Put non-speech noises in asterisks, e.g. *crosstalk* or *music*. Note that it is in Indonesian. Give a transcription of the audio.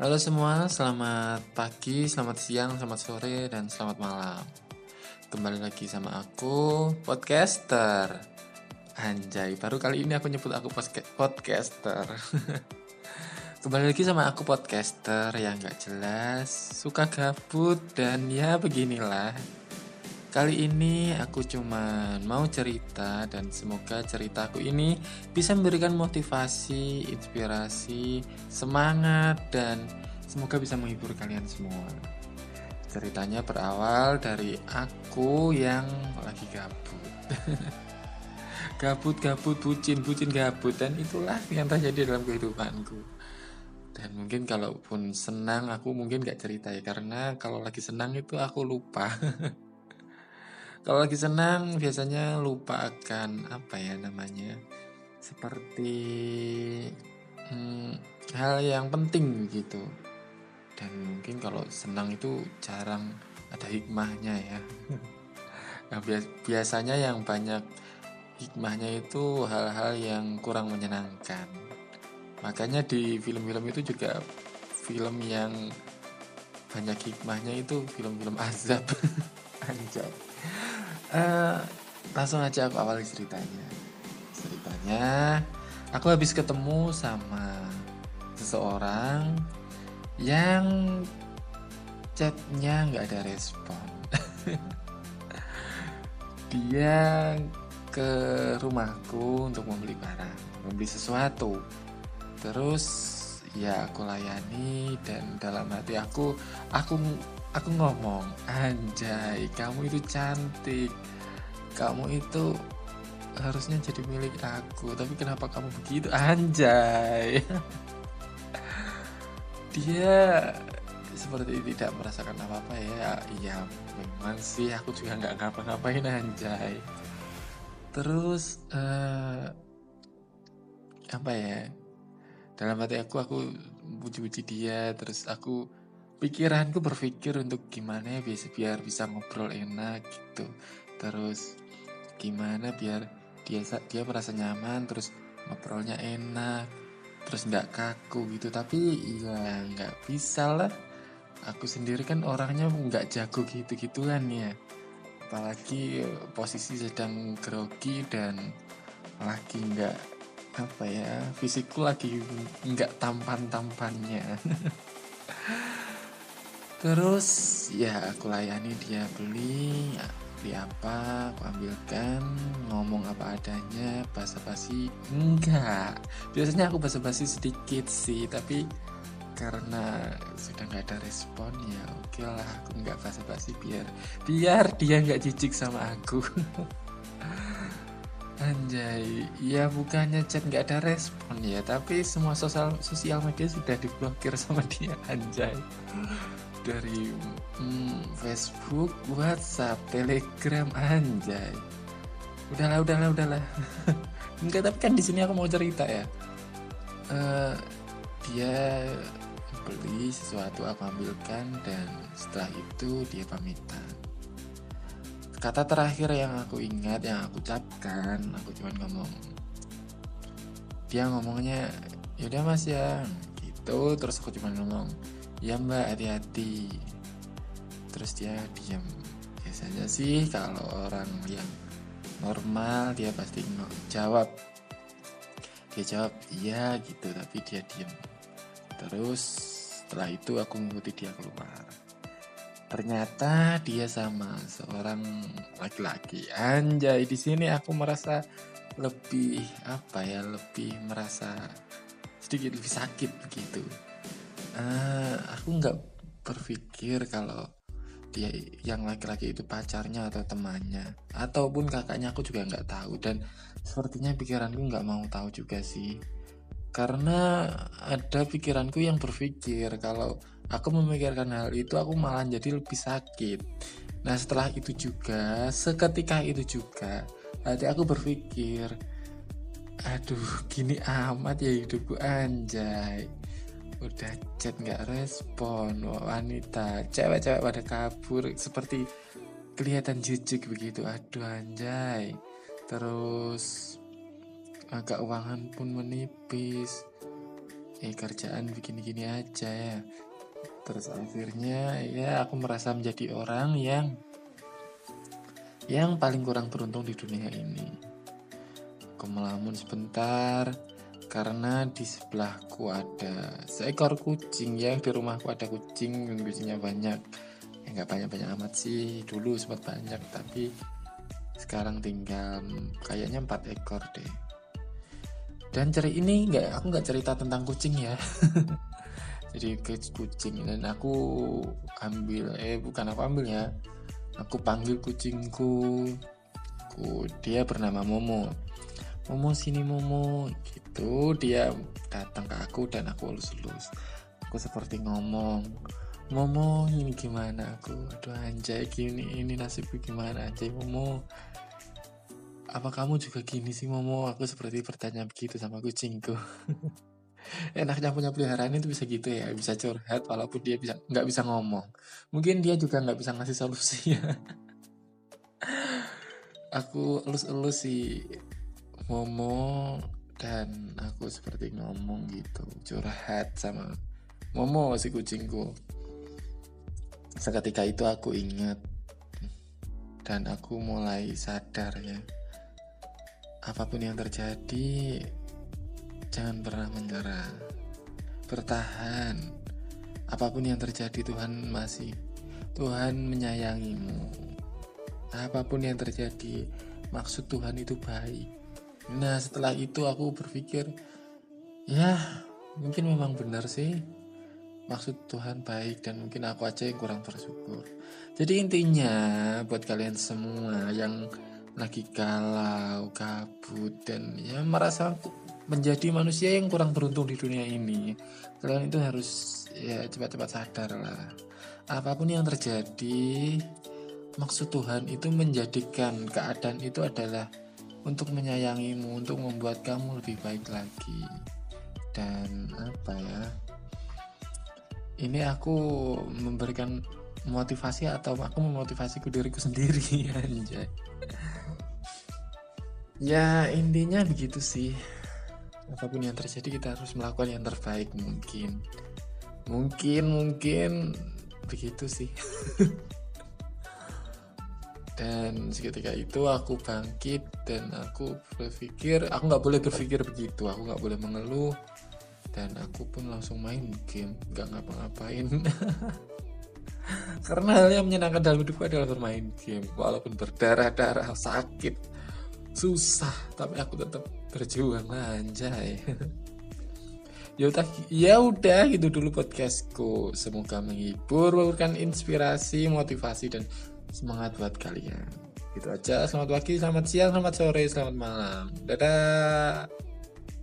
Halo semua, selamat pagi, selamat siang, selamat sore, dan selamat malam. Kembali lagi sama aku, podcaster. Anjay, baru kali ini aku nyebut aku podcaster. *laughs* Kembali lagi sama aku podcaster yang gak jelas, suka gabut, dan ya beginilah. Kali ini aku cuma mau cerita dan semoga ceritaku ini bisa memberikan motivasi, inspirasi, semangat dan semoga bisa menghibur kalian semua. Ceritanya berawal dari aku yang lagi gabut. *laughs* gabut, gabut, bucin, bucin, gabut dan itulah yang terjadi dalam kehidupanku. Dan mungkin kalaupun senang aku mungkin gak cerita ya karena kalau lagi senang itu aku lupa. *laughs* Kalau lagi senang biasanya lupa akan apa ya namanya seperti hmm, hal yang penting gitu. Dan mungkin kalau senang itu jarang ada hikmahnya ya. *laughs* Nah, biasanya yang banyak hikmahnya itu hal-hal yang kurang menyenangkan. Makanya di film-film itu juga film yang banyak hikmahnya itu film-film azab. *laughs* Anjay uh, langsung aja aku awali ceritanya. Ceritanya aku habis ketemu sama seseorang yang chatnya nggak ada respon. *laughs* Dia ke rumahku untuk membeli barang membeli sesuatu. Terus ya aku layani dan dalam hati aku aku aku ngomong anjay kamu itu cantik. Kamu itu harusnya jadi milik aku tapi kenapa kamu begitu? Anjay. *laughs* Dia seperti tidak merasakan apa-apa ya. Iya memang sih aku juga nggak ngapa-ngapain anjay. Terus uh, apa ya? Dalam hati aku aku puji-puji dia terus aku pikiranku berpikir untuk gimana ya biar, biar bisa ngobrol enak gitu. Terus gimana biar dia dia merasa nyaman terus ngobrolnya enak terus nggak kaku gitu. Tapi ya nggak bisa lah. Aku sendiri kan orangnya nggak jago gitu gituan ya. Apalagi posisi sedang grogi dan lagi nggak apa ya fisikku lagi nggak tampan tampannya *laughs* terus ya aku layani dia beli beli apa aku ambilkan ngomong apa adanya basa-basi. Enggak. Biasanya aku basa-basi sedikit sih tapi karena sudah nggak ada respon ya oke okay lah aku nggak basa-basi biar biar dia nggak jijik sama aku. *laughs* Anjay, ya bukannya chat nggak ada respon ya, tapi semua sosial sosial media sudah diblokir sama dia, anjay dari hmm, Facebook, WhatsApp, Telegram, anjay. Udahlah, udahlah, udahlah. *laughs* Enggak, tapi kan di sini aku mau cerita ya. Uh, dia beli sesuatu aku ambilkan dan setelah itu dia pamitan. Kata terakhir yang aku ingat, yang aku ucapkan, aku cuma ngomong. Dia ngomongnya, yaudah mas ya, gitu. Terus aku cuma ngomong, ya mbak hati-hati. Terus dia diam biasanya sih kalau orang yang normal dia pasti jawab. Dia jawab iya gitu tapi dia diam terus setelah itu aku ngikuti dia keluar. Ternyata dia sama seorang laki-laki. Anjay di sini aku merasa lebih apa ya lebih merasa sedikit lebih sakit begitu uh, aku nggak berpikir kalau dia yang laki-laki itu pacarnya atau temannya. Ataupun kakaknya aku juga nggak tahu. Dan sepertinya pikiranku nggak mau tahu juga sih. Karena ada pikiranku yang berpikir kalau aku memikirkan hal itu aku malah jadi lebih sakit. Nah setelah itu juga seketika itu juga hati aku berpikir aduh gini amat ya hidupku anjay udah chat nggak respon. Wanita. Cewek-cewek pada kabur seperti kelihatan jijik begitu. Aduh anjay. Terus agak keuangan pun menipis. Eh kerjaan bikin gini aja ya. Terus akhirnya ya aku merasa menjadi orang yang yang paling kurang beruntung di dunia ini. Aku melamun sebentar karena di sebelahku ada seekor kucing ya di rumahku ada kucing dan kucingnya banyak. Ya nggak banyak banyak amat sih dulu sempat banyak tapi sekarang tinggal kayaknya empat ekor deh. Dan ceri ini nggak aku nggak cerita tentang kucing ya. *laughs* Jadi ke kucing dan aku ambil eh bukan aku ambil ya. Aku panggil kucingku. Aku dia bernama Momo. Momo sini Momo. gitu dia datang ke aku dan aku lulus-lulus aku seperti ngomong Momo ini gimana? Aku aduh anjay gini ini nasibku gimana? Anjay Momo apa kamu juga gini sih Momo? Aku seperti bertanya begitu sama kucingku. *laughs* Enaknya punya peliharaan itu bisa gitu ya bisa curhat walaupun dia bisa nggak bisa ngomong. Mungkin dia juga nggak bisa ngasih solusi. Ya *laughs* aku elus-elus si Momo dan aku seperti ngomong gitu curhat sama Momo si kucingku seketika itu aku ingat dan aku mulai sadar ya apa pun yang terjadi, jangan pernah menyerah. Bertahan. Apa pun yang terjadi, Tuhan masih Tuhan menyayangimu. Apa pun yang terjadi, maksud Tuhan itu baik. Nah, setelah itu aku berpikir, ya, mungkin memang benar sih. Maksud Tuhan baik dan mungkin aku aja yang kurang bersyukur. Jadi intinya buat kalian semua yang lagi galau, kabut dan ya merasa menjadi manusia yang kurang beruntung di dunia ini. Kalian itu harus ya cepat-cepat sadar lah. Apa pun yang terjadi, maksud Tuhan itu menjadikan keadaan itu adalah untuk menyayangimu, untuk membuat kamu lebih baik lagi. Dan apa ya? Ini aku memberikan motivasi atau aku memotivasiku diriku sendiri *laughs* anjay ya intinya begitu sih apa pun yang terjadi kita harus melakukan yang terbaik mungkin mungkin mungkin begitu sih *laughs* dan seketika itu aku bangkit dan aku berpikir aku nggak boleh berpikir begitu. Aku nggak boleh mengeluh. Dan aku pun langsung main game nggak ngapa-ngapain. *laughs* Karena hal yang menyenangkan dalam hidupku adalah bermain game. Walaupun berdarah-darah sakit susah tapi aku tetap berjuang anjay. *laughs* Ya udah ya udah gitu dulu podcastku. Semoga menghibur memberikan inspirasi motivasi dan semangat buat kalian. Gitu aja. Selamat pagi selamat siang selamat sore selamat malam. Dadah